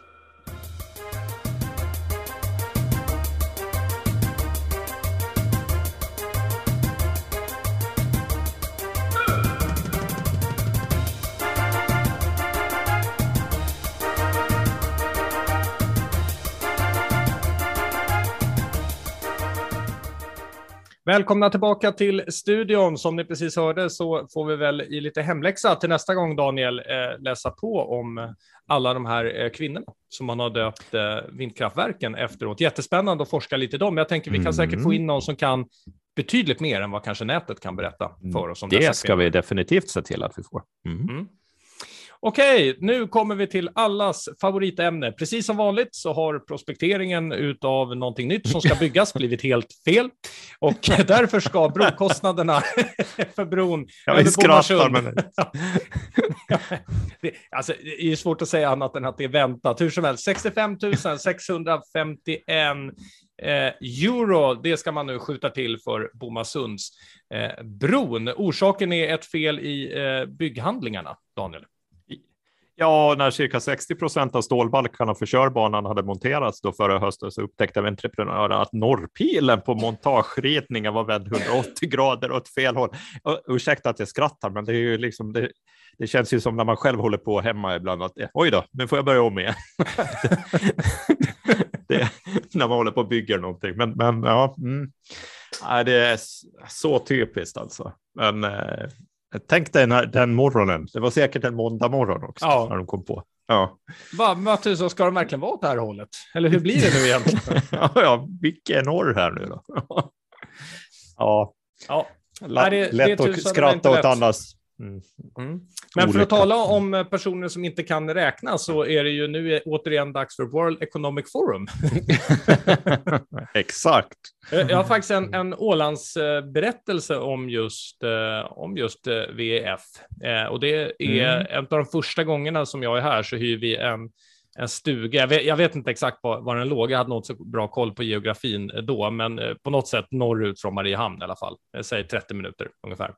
Välkomna tillbaka till studion. Som ni precis hörde så får vi väl i lite hemläxa till nästa gång, Daniel, eh, läsa på om alla de här eh, kvinnorna som man har döpt eh, vindkraftverken efteråt. Jättespännande att forska lite i dem. Jag tänker vi kan mm. säkert få in någon som kan betydligt mer än vad kanske nätet kan berätta för oss. Om det ska vi definitivt se till att vi får. Mm. Mm. Okej, nu kommer vi till allas favoritämne. Precis som vanligt så har prospekteringen utav någonting nytt som ska byggas blivit helt fel och därför ska brokostnaderna för bron ja, vi skrattar men... det, alltså, det är svårt att säga annat än att det är väntat. Hur som helst, 65 651 eh, euro, det ska man nu skjuta till för Bomasunds eh, bron. Orsaken är ett fel i eh, bygghandlingarna, Daniel. Ja, när cirka 60 procent av stålbalkarna för körbanan hade monterats då förra hösten så upptäckte entreprenören att norrpilen på montageritningen var vänd 180 grader åt fel håll. ursäkta att jag skrattar, men det är ju liksom det, det känns ju som när man själv håller på hemma ibland att oj då, nu får jag börja om igen. det, när man håller på och bygger någonting. Men, men ja, mm. det är så typiskt alltså. Men eh, Tänk dig när, den morgonen. Det var säkert en måndag morgon också Ja. när de kom på. Ja, Va, vad tusan, ska de verkligen vara åt det här hållet? Eller hur blir det nu egentligen? ja, ja vilken norr här nu då. ja, Ja. la, Nej, det- det lätt att skratta åt lätt. Mm. Mm. Men för att tala om personer som inte kan räkna så är det ju nu återigen dags för World Economic Forum. Exakt. Eh, Jag har faktiskt en, en Ålandsberättelse om just, eh, om just eh, VEF. Och det är Mm. en av de första gångerna som jag är här så hyr vi en, en stuga. Jag vet, jag vet inte exakt var, var den låg, jag hade något så bra koll på geografin då, men på något sätt norrut från Mariehamn i alla fall. Säger 30 minuter ungefär.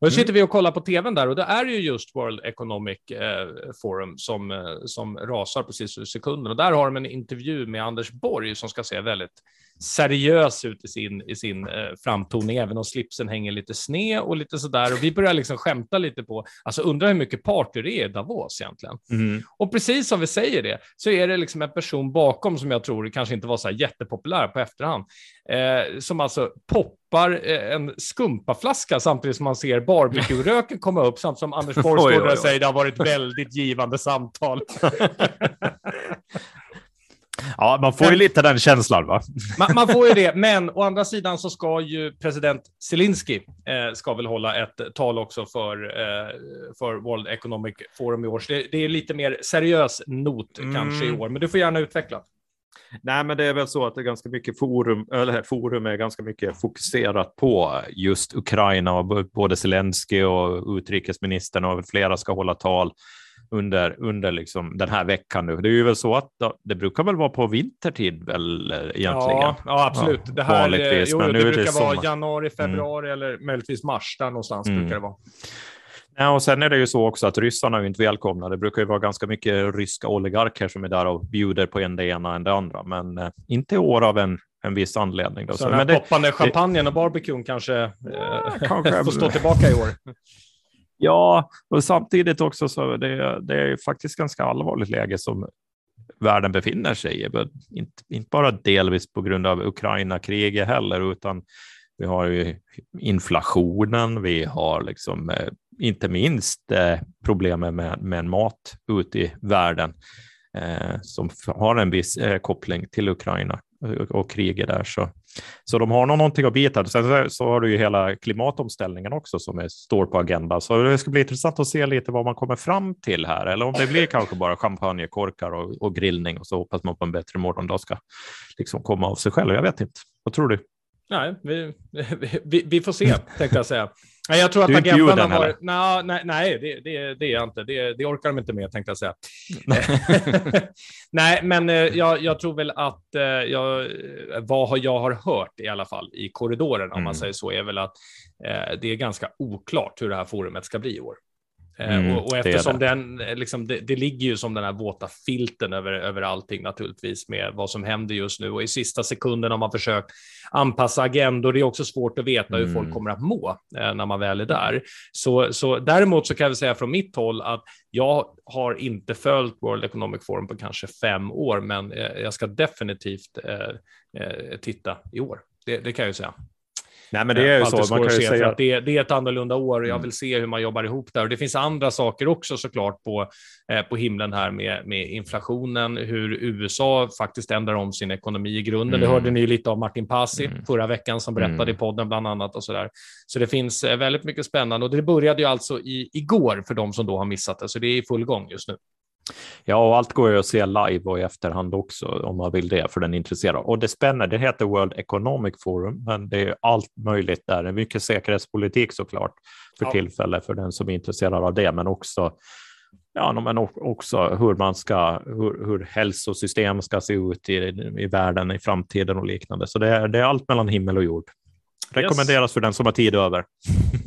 Och då sitter vi och kollar på tvn där och det är ju just World Economic eh, Forum som, eh, som rasar precis i sekunden. Och där har de en intervju med Anders Borg som ska se väldigt seriös ut i sin, i sin eh, framtoning, även om slipsen hänger lite sned och lite sådär. Och vi börjar liksom skämta lite på, alltså undrar hur mycket party det är i Davos egentligen. Mm. Och precis som vi säger det, så är det liksom en person bakom som jag tror kanske inte var så jättepopulär på efterhand, eh, som alltså poppar eh, en skumpaflaska samtidigt som man ser barbecue-röken komma upp, samtidigt som Anders Borg står där och säger det har varit väldigt givande samtal. Ja, man får ju lite den känslan va? Man, man får ju det, men å andra sidan så ska ju president Zelensky eh, ska väl hålla ett tal också för, eh, för World Economic Forum i år. Så det, det är lite mer seriös not Mm. kanske i år, men du får gärna utveckla. Nej, men det är väl så att det är ganska mycket forum, eller forum är ganska mycket fokuserat på just Ukraina och både Zelensky och utrikesministern och flera ska hålla tal under, under liksom den här veckan nu. Det är ju väl så att det brukar väl vara på vintertid väl eh, egentligen? Ja, ja absolut. Ja, det här eh, vanligtvis, jo, men det nu är det brukar vara sommar. januari, februari eller möjligtvis mars. Där någonstans Mm. brukar det vara. Ja, och sen är det ju så också att ryssarna är inte välkomna. Det brukar ju vara ganska mycket ryska oligarker som är där och bjuder på en det ena än det andra, men eh, inte i år av en, en viss anledning. Då. Så Så, den här poppande champagnen och barbecuen kanske, eh, kanske- får stå tillbaka i år. Ja, och samtidigt också så det, det är ju faktiskt ganska allvarligt läge som världen befinner sig i. Inte, inte bara delvis på grund av Ukraina-kriget heller, utan vi har ju inflationen, vi har liksom eh, inte minst eh, problemen med, med mat ute i världen eh, som har en viss eh, koppling till Ukraina och, och kriget där. Så, så de har nog någonting att bita. Sen så, har du ju hela klimatomställningen också som är, står på agendan. Så det ska bli intressant att se lite vad man kommer fram till här, eller om det blir kanske bara champagnekorkar och, och grillning och så hoppas man på en bättre morgondag ska liksom komma av sig själv. Jag vet inte. Vad tror du? Nej, vi, vi, vi får se, tänkte jag säga. Nej, jag tror att agendan har varit... Nej, nej, nej det, det, det är jag inte. Det, det orkar de inte med, tänkte jag säga. nej, men eh, jag, jag tror väl att eh, jag, vad jag har hört i alla fall i korridoren, om man Mm. säger så, är väl att eh, det är ganska oklart hur det här forumet ska bli i år. Eh, Mm, och, och det eftersom det. den, eh, liksom, det, det ligger ju som den här våta filten över, över allting naturligtvis med vad som händer just nu och i sista sekunden har man försökt anpassa agendor. Det är också svårt att veta hur Mm. folk kommer att må eh, när man väl är där. Så, så däremot så kan jag säga från mitt håll att jag har inte följt World Economic Forum på kanske fem år, men eh, jag ska definitivt eh, eh, titta i år. Det, det kan jag ju säga. Nej, men det är ju Allt så. Man kan säga att det, det är ett annorlunda år och jag Mm. vill se hur man jobbar ihop där. Och det finns andra saker också såklart på, eh, på himlen här med, med inflationen, hur USA faktiskt ändrar om sin ekonomi i grunden. Det Mm. hörde ni ju lite av Martin Pasi Mm. förra veckan som berättade Mm. i podden bland annat och så där. Så det finns eh, väldigt mycket spännande och det började ju alltså i, igår för de som då har missat det, så det är i full gång just nu. Ja, och allt går ju att se live och i efterhand också om man vill det för den är intresserad. Och det spänner, det heter World Economic Forum, men det är allt möjligt där. Det är mycket säkerhetspolitik såklart för Ja. tillfället för den som är intresserad av det, men också Ja, men också hur man ska, hur, hur hälsosystem ska se ut i, i världen i framtiden och liknande. Så det är, det är allt mellan himmel och jord. Rekommenderas för den som har tid över.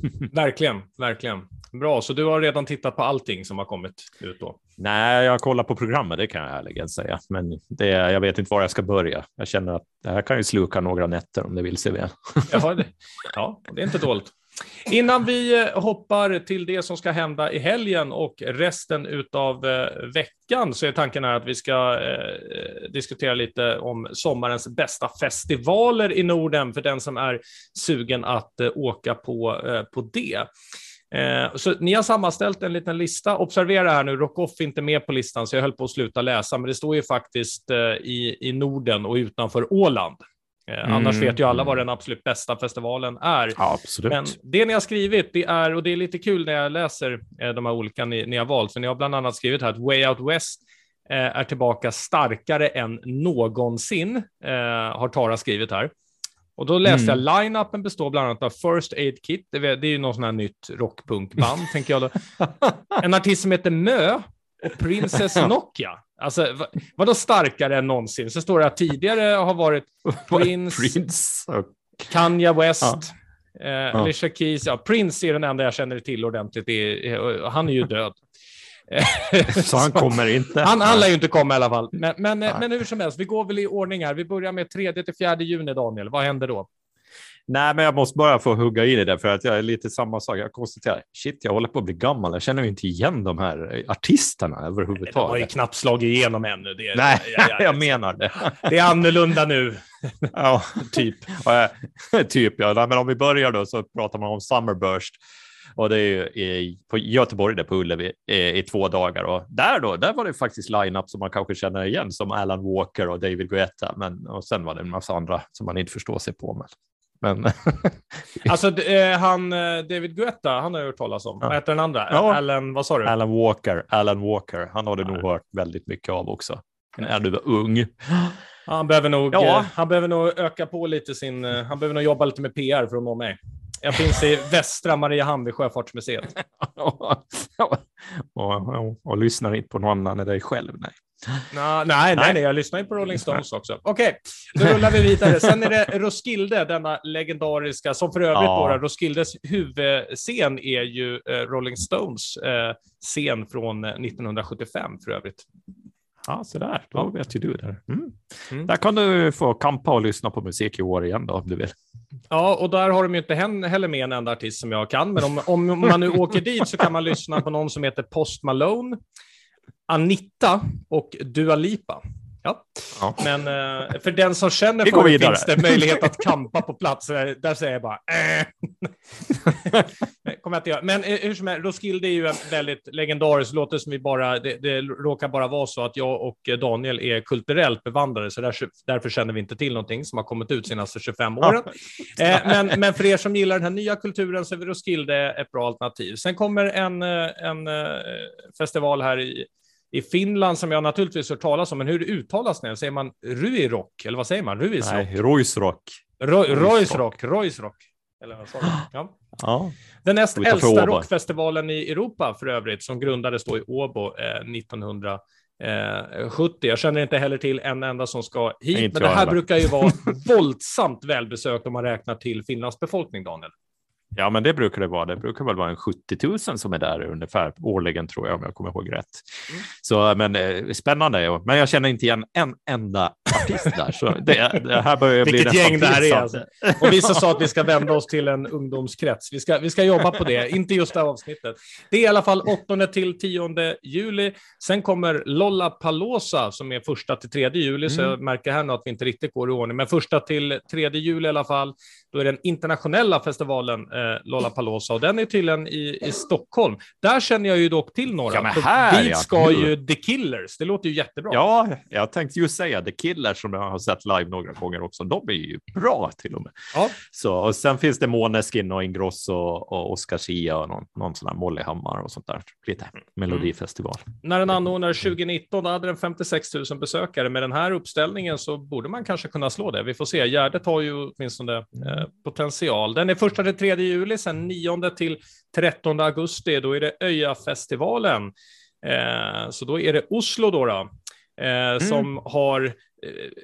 Verkligen, verkligen. Bra, så du har redan tittat på allting som har kommit ut då? Nej, jag kollar på programmet, det kan jag ärligen säga. Men det, jag vet inte var jag ska börja. Jag känner att det här kan ju sluka några nätter om det vill sig väl. Jaha, det, ja, det är inte dåligt. Innan vi eh, hoppar till det som ska hända i helgen och resten av eh, veckan så är tanken här att vi ska eh, diskutera lite om sommarens bästa festivaler i Norden för den som är sugen att eh, åka på, eh, på det. Eh, så ni har sammanställt en liten lista. Observera här nu, Rockoff är inte med på listan, så jag höll på att sluta läsa, men det står ju faktiskt eh, i, i Norden och utanför Åland. Eh, Mm. Annars vet ju alla vad den absolut bästa festivalen är. Ja, absolut. Men det ni har skrivit, det är, och det är lite kul när jag läser eh, de här olika ni, ni har valt, för ni har bland annat skrivit här att Way Out West eh, är tillbaka starkare än någonsin, eh, har Tara skrivit här. Och då läste Mm. jag line-upen består bland annat av First Aid Kit, det är det är ju någon sån här nytt rockpunkband, tänker jag då. En artist som heter Mö och Princess Nokia. Alltså, vad, vadå starkare än någonsin? Så står det att tidigare har varit Prince, Prince. och- Kanye West, Ja. eh, Alicia Keys. Ja, Prince är den enda jag känner till ordentligt. Är, han är ju död. Så han kommer inte. Han, han lär ju inte komma i alla fall. Men, men, Nej. men hur som helst, vi går väl i ordning här. Vi börjar med 3 till 4 juni, Daniel. Vad händer då? Nej, men jag måste bara få hugga in i det för att jag är lite samma sak. Jag konstaterar, shit, jag håller på att bli gammal. Jag känner ju inte igen de här artisterna De har ju överhuvudtaget. knappt slagit igenom ännu. Det är, Nej, ja, ja, jag menar det. det är annorlunda nu, Ja, typ. eh, typ ja. Nej, Men om vi börjar då så pratar man om Summerburst. Och det är ju i, på Göteborg, där på Ullevi, i, i två dagar. Och där då, där var det faktiskt line-up som man kanske känner igen, som Alan Walker och David Guetta. Men, och sen var det en massa andra som man inte förstår sig på. Men, men Alltså, eh, han, eh, David Guetta, han har jag hört talas om. Ja. Vad heter den andra? Ja. Alan, vad sa du? Alan Walker, Alan Walker, han har du nog hört väldigt mycket av också. När du var ung. Han behöver nog, Ja. eh, han behöver nog öka på lite sin... Han behöver nog jobba lite med PR för att nå mig. Jag finns i västra Mariehamn vid Sjöfartsmuseet. och, och, och lyssnar inte på någon annan än dig själv. Nej. Nå, nej, nej, nej, jag lyssnar ju på Rolling Stones också. Okej, då rullar vi vidare. Sen är det Roskilde, denna legendariska, som för övrigt Ja. då, Roskildes huvudscen är ju eh, Rolling Stones eh, scen från eh, 1975 för övrigt. Ja, så där. Då vet ju du det. Mm. Mm. Där kan du få kampa och lyssna på musik i år igen då, om du vill. Ja, och där har de ju inte heller med en enda artist som jag kan, men om, om man nu åker dit så kan man lyssna på någon som heter Post Malone, Anita och Dua Lipa. Ja. Ja. Men eh, för den som känner för det finns det möjlighet att kampa på plats. Eh, Där säger jag bara äh. Nej, kommer jag inte göra. Men eh, hur som helst, Roskilde är ju en väldigt legendarisk, låter som vi bara, det, det råkar bara vara så att jag och eh, Daniel är kulturellt bevandrade, så där, därför känner vi inte till någonting som har kommit ut senaste 25 åren. Eh, men, men för er som gillar den här nya kulturen så är Roskilde ett bra alternativ. Sen kommer en, eh, en eh, festival här i, i Finland som jag naturligtvis hört talas om, men hur uttalas det? Säger man Ruirock? Eller vad säger man? Ruisrock? Nej, Ruisrock. Ro- Roisrock? Roisrock? Eller vad sa du? Ja. Ja. Den näst äldsta rockfestivalen i Europa för övrigt, som grundades då i Åbo eh, 1970. Jag känner inte heller till en enda som ska hit, men det här heller. brukar ju vara våldsamt välbesökt om man räknar till Finlands befolkning, Daniel. Ja, men det brukar det vara. Det brukar väl vara en 70 000 som är där ungefär årligen tror jag, om jag kommer ihåg rätt. Mm. Så, men eh, spännande. Men jag känner inte igen en enda artist där, så det, det här börjar bli Vilket gäng det här är, alltså. Och vissa sa att vi ska vända oss till en ungdomskrets. Vi ska, vi ska jobba på det, inte just det här avsnittet. Det är i alla fall 8 till 10 juli. Sen kommer Lollapalooza som är första till 3 juli, så Mm. jag märker här nu att vi inte riktigt går i ordning. Men första till 3 juli i alla fall, då är den internationella festivalen eh, Lollapalooza och den är tydligen i, i Stockholm. Där känner jag ju dock till några. Ja, men här, dit ja. ska Kul. ju The Killers, det låter ju jättebra. Ja, jag tänkte ju säga The Killers som jag har sett live några gånger också. De är ju bra till och med. Ja. Så, och sen finns det Måneskin och Ingrosso och Oscar Sia och någon, någon sån här Molly Hammar och sånt där. Lite melodifestival. När den anordnades 2019 då hade den 56 000 besökare. Med den här uppställningen så borde man kanske kunna slå det. Vi får se. Gärdet har ju åtminstone eh, potential. Den är första till 3 juli, sen 9 till 13 augusti. Då är det Öja-festivalen. Eh, så då är det Oslo då. då eh, Som har, eh,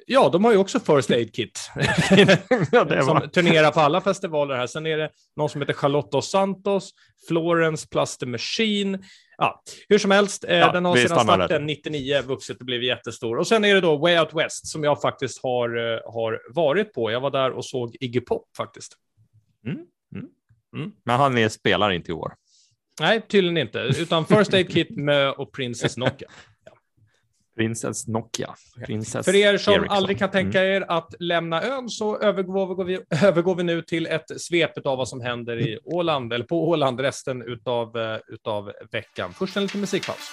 ja, de har ju också First Aid Kit. ja, som turnerar på alla festivaler här. Sen är det någon som heter Charlotte dos Santos, Florence Plus the Machine. Ja, hur som helst, eh, Ja, den har sedan starten 99 vuxit och blivit jättestor. Och sen är det då Way Out West som jag faktiskt har, eh, har varit på. Jag var där och såg Iggy Pop faktiskt. Men han är, spelar inte i år. Nej, tydligen inte, utan First Aid Kit, Mö och Princess Nokia. Prinsess Nokia. Prinsess För er som Ericsson. aldrig kan tänka er att lämna ön så övergår vi, övergår vi nu till ett svep av vad som händer i Åland, eller på Åland resten utav, eh, utav veckan. Först en liten musikpaus.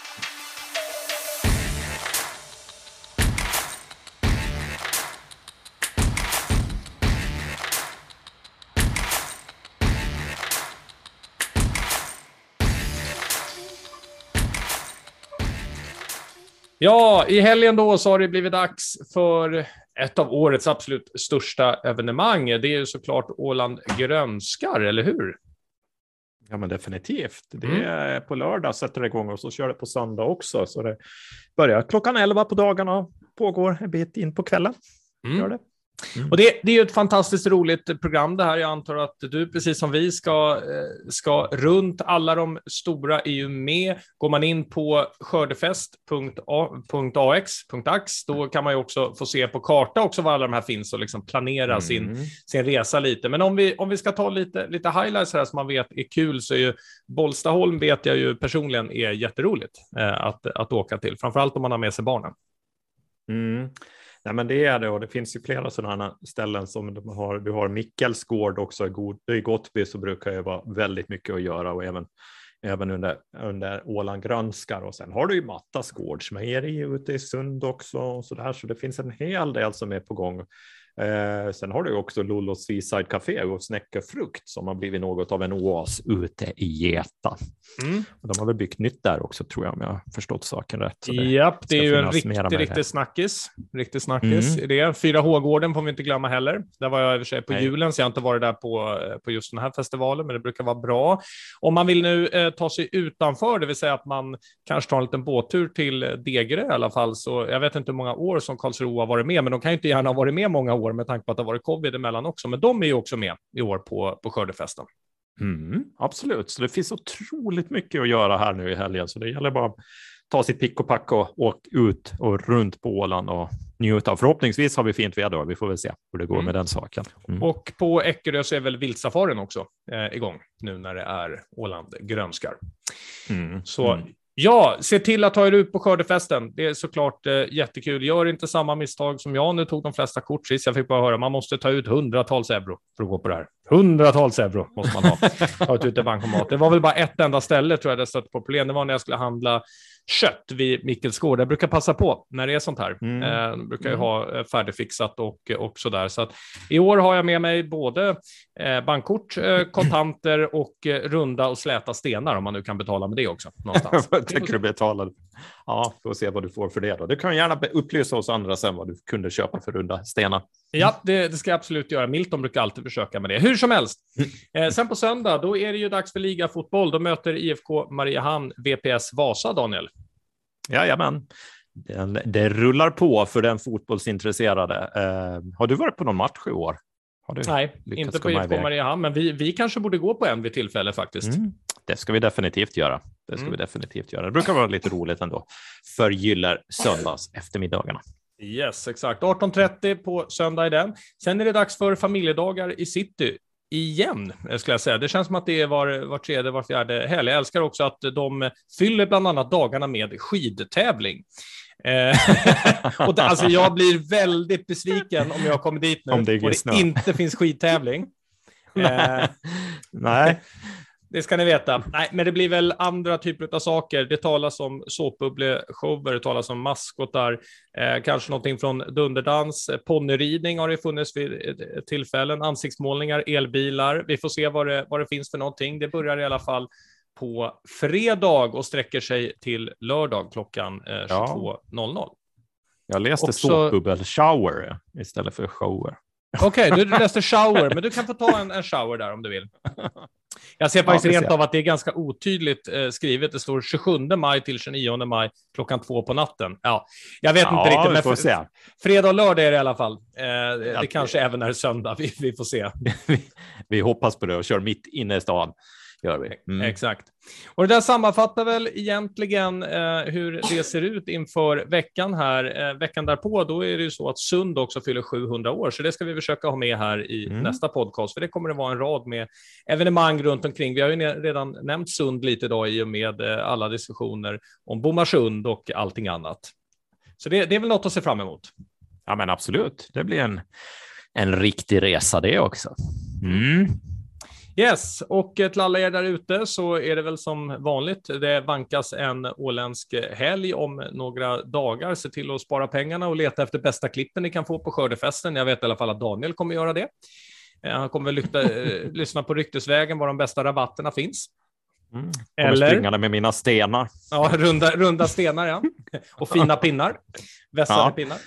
Ja, i helgen då så har det blivit dags för ett av årets absolut största evenemang. Det är ju såklart Åland grönskar, eller hur? Ja, men definitivt. Det Mm. är på lördag sätter det igång och så kör det på söndag också. Så det börjar klockan 11 på dagarna och pågår en bit in på kvällen. Mm. Gör det. Och det, det är ju ett fantastiskt roligt program det här. Jag antar att du, precis som vi, ska, eh, ska runt. Alla de stora är ju med. Går man in på skördefest.ax, då kan man ju också få se på karta också var alla de här finns och liksom planera sin, Mm. sin resa lite. Men om vi, om vi ska ta lite, lite highlights här som man vet är kul så är ju Bollstaholm vet jag ju personligen är jätteroligt eh, att, att åka till, framförallt om man har med sig barnen. Mm. Nej, men det är det och det finns ju flera sådana ställen som de har. Du har Mickelsgård också i God- i Gottby så brukar det vara väldigt mycket att göra och även, även under, under Åland grönskar och sen har du ju Mattas gårdsmejeri ute i Sund också och så där så det finns en hel del som är på gång. Eh, sen har du också Lollos Seaside Café och Snäcke Frukt som har blivit något av en oas ute i Geta. Mm. Och de har väl byggt nytt där också tror jag om jag har förstått saken rätt. Så det- Japp, det är ju en riktig, riktig snackis. Riktig snackis Mm. det. 4H-gården får vi inte glömma heller. Där var jag i och för sig på Nej. julen, så jag har inte varit där på, eh, på just den här festivalen, men det brukar vara bra. Om man vill nu eh, ta sig utanför, det vill säga att man kanske tar en liten båttur till Degerö i alla fall, så jag vet inte hur många år som Karlsruhe har varit med, men de kan ju inte gärna ha varit med många år med tanke på att det har varit covid emellan också, men de är ju också med i år på, på skördefesten. Mm, absolut, så det finns otroligt mycket att göra här nu i helgen, så det gäller bara att ta sitt pick och pack och åka ut och runt på Åland och njuta. Förhoppningsvis har vi fint väder, vi får väl se hur det går Mm. med den saken. Mm. Och på Eckerö så är väl viltsafarin också eh, igång nu när det är Åland grönskar. Mm. Så Mm ja, se till att ta er ut på skördefesten. Det är såklart eh, jättekul. Gör inte samma misstag som jag. Nu tog de flesta kort sist. Jag fick bara höra man måste ta ut hundratals euro för att gå på det här. Hundratals euro måste man ha. ta ut en bankomat. Det var väl bara ett enda ställe tror jag det stötte på problem. Det var när jag skulle handla kött vid Mickelsgård. Jag brukar passa på när det är sånt här. Mm. Eh, brukar ju Mm. ha eh, färdigfixat och, och så där. Så att i år har jag med mig både eh, bankkort, eh, kontanter och eh, runda och släta stenar om man nu kan betala med det också. Någonstans. Tänker du betala? Ja, får se vad du får för det då. Du kan gärna upplysa oss andra sen vad du kunde köpa för runda stenar. Ja, det, det ska jag absolut göra. Milton brukar alltid försöka med det. Hur som helst. Eh, sen på söndag, då är det ju dags för ligafotboll. Då möter IFK Mariehamn VPS Vasa, Daniel. Jajamän. Den, det rullar på för den fotbollsintresserade. Eh, har du varit på någon match i år? Nej, inte på IFK? Mariehamn, men vi, vi kanske borde gå på en vid tillfälle faktiskt. Mm, det ska vi definitivt göra. Det ska Mm. vi definitivt göra. Det brukar vara lite roligt ändå. Förgyller söndags eftermiddagarna. Yes, exakt. 18.30 på söndag i den. Sen är det dags för familjedagar i city. Igen, eh, skulle jag säga. Det känns som att det är var, var tredje, var fjärde helg. Jag älskar också att de fyller bland annat dagarna med skidtävling. Eh, och det, alltså jag blir väldigt besviken om jag kommer dit nu Om det är och det snö. inte finns skidtävling. Eh, Nej, det ska ni veta. Nej, men det blir väl andra typer av saker. Det talas om såpbubbleshower, det talas om maskotar, eh, kanske någonting från Dunderdans. Eh, Ponnyridning har det funnits vid eh, tillfällen, ansiktsmålningar, elbilar. Vi får se vad det, vad det finns för någonting. Det börjar i alla fall på fredag och sträcker sig till lördag klockan eh, 22.00. jag läste Också- såpbubbel-shower istället för shower. Okej, du läste shower, men du kan få ta en, en shower där om du vill. Jag ser faktiskt ser. rent av att det är ganska otydligt eh, skrivet. Det står 27 maj till 29 maj klockan två på natten. Ja, jag vet inte riktigt, men se. fredag och lördag är det i alla fall. Eh, det Ja, kanske även är söndag, vi, vi får se. vi, vi hoppas på det och kör mitt inne i stan. Gör vi. Mm. Exakt. Och det där sammanfattar väl egentligen eh, hur det ser ut inför veckan här. Eh, veckan därpå, då är det ju så att Sund också fyller 700 år, så det ska vi försöka ha med här i Mm. nästa podcast, för det kommer det vara en rad med evenemang runt omkring. Vi har ju redan nämnt Sund lite idag i och med eh, alla diskussioner om Bomarsund och allting annat. Så det, det är väl något att se fram emot. Ja, men absolut. Det blir en, en riktig resa det också. Mm. Yes, och till alla er där ute så är det väl som vanligt. Det vankas en åländsk helg om några dagar. Se till att spara pengarna och leta efter bästa klippen ni kan få på skördefesten. Jag vet i alla fall att Daniel kommer göra det. Eh, han kommer väl lykta, eh, lyssna på ryktesvägen var de bästa rabatterna finns. Mm. Eller? springande med mina stenar. Ja, runda, runda stenar ja. Och fina pinnar. Vässade ja, pinnar.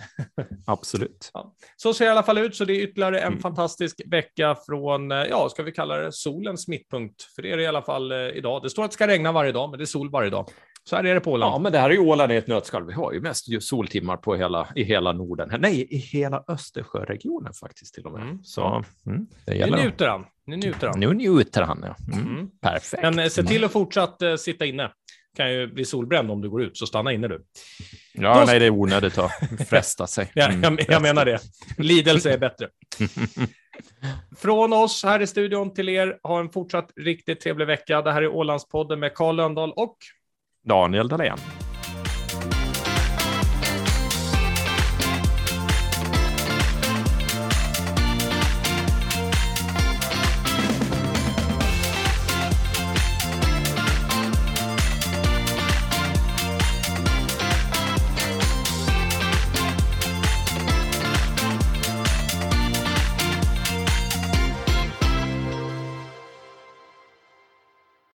Absolut. Ja. Så ser det i alla fall ut, så det är ytterligare en mm. fantastisk vecka från, eh, ja, ska vi kalla det solens mittpunkt? För det är det i alla fall eh, idag. Det står att det ska regna varje dag, men det är sol varje dag. Så här är det på Åland. Ja, men det här är ju Åland i ett nötskal. Vi har ju mest soltimmar på hela, i hela Norden. Nej, i hela Östersjöregionen faktiskt till och med. Mm. Så mm, det gäller. Nu njuter han. Nu njuter han. Nu njuter han, ja. Mm. mm. Perfekt. Men eh, se till att fortsatt uh, sitta inne. Kan ju bli solbränd om du går ut, så stanna inne du. Ja, Då... nej, det är onödigt att fresta sig. ja, jag, mm. jag menar det. Lidelse är bättre. Från oss här i studion till er, ha en fortsatt riktigt trevlig vecka. Det här är Ålandspodden med Karl Lönndahl och Daniel Dahlén.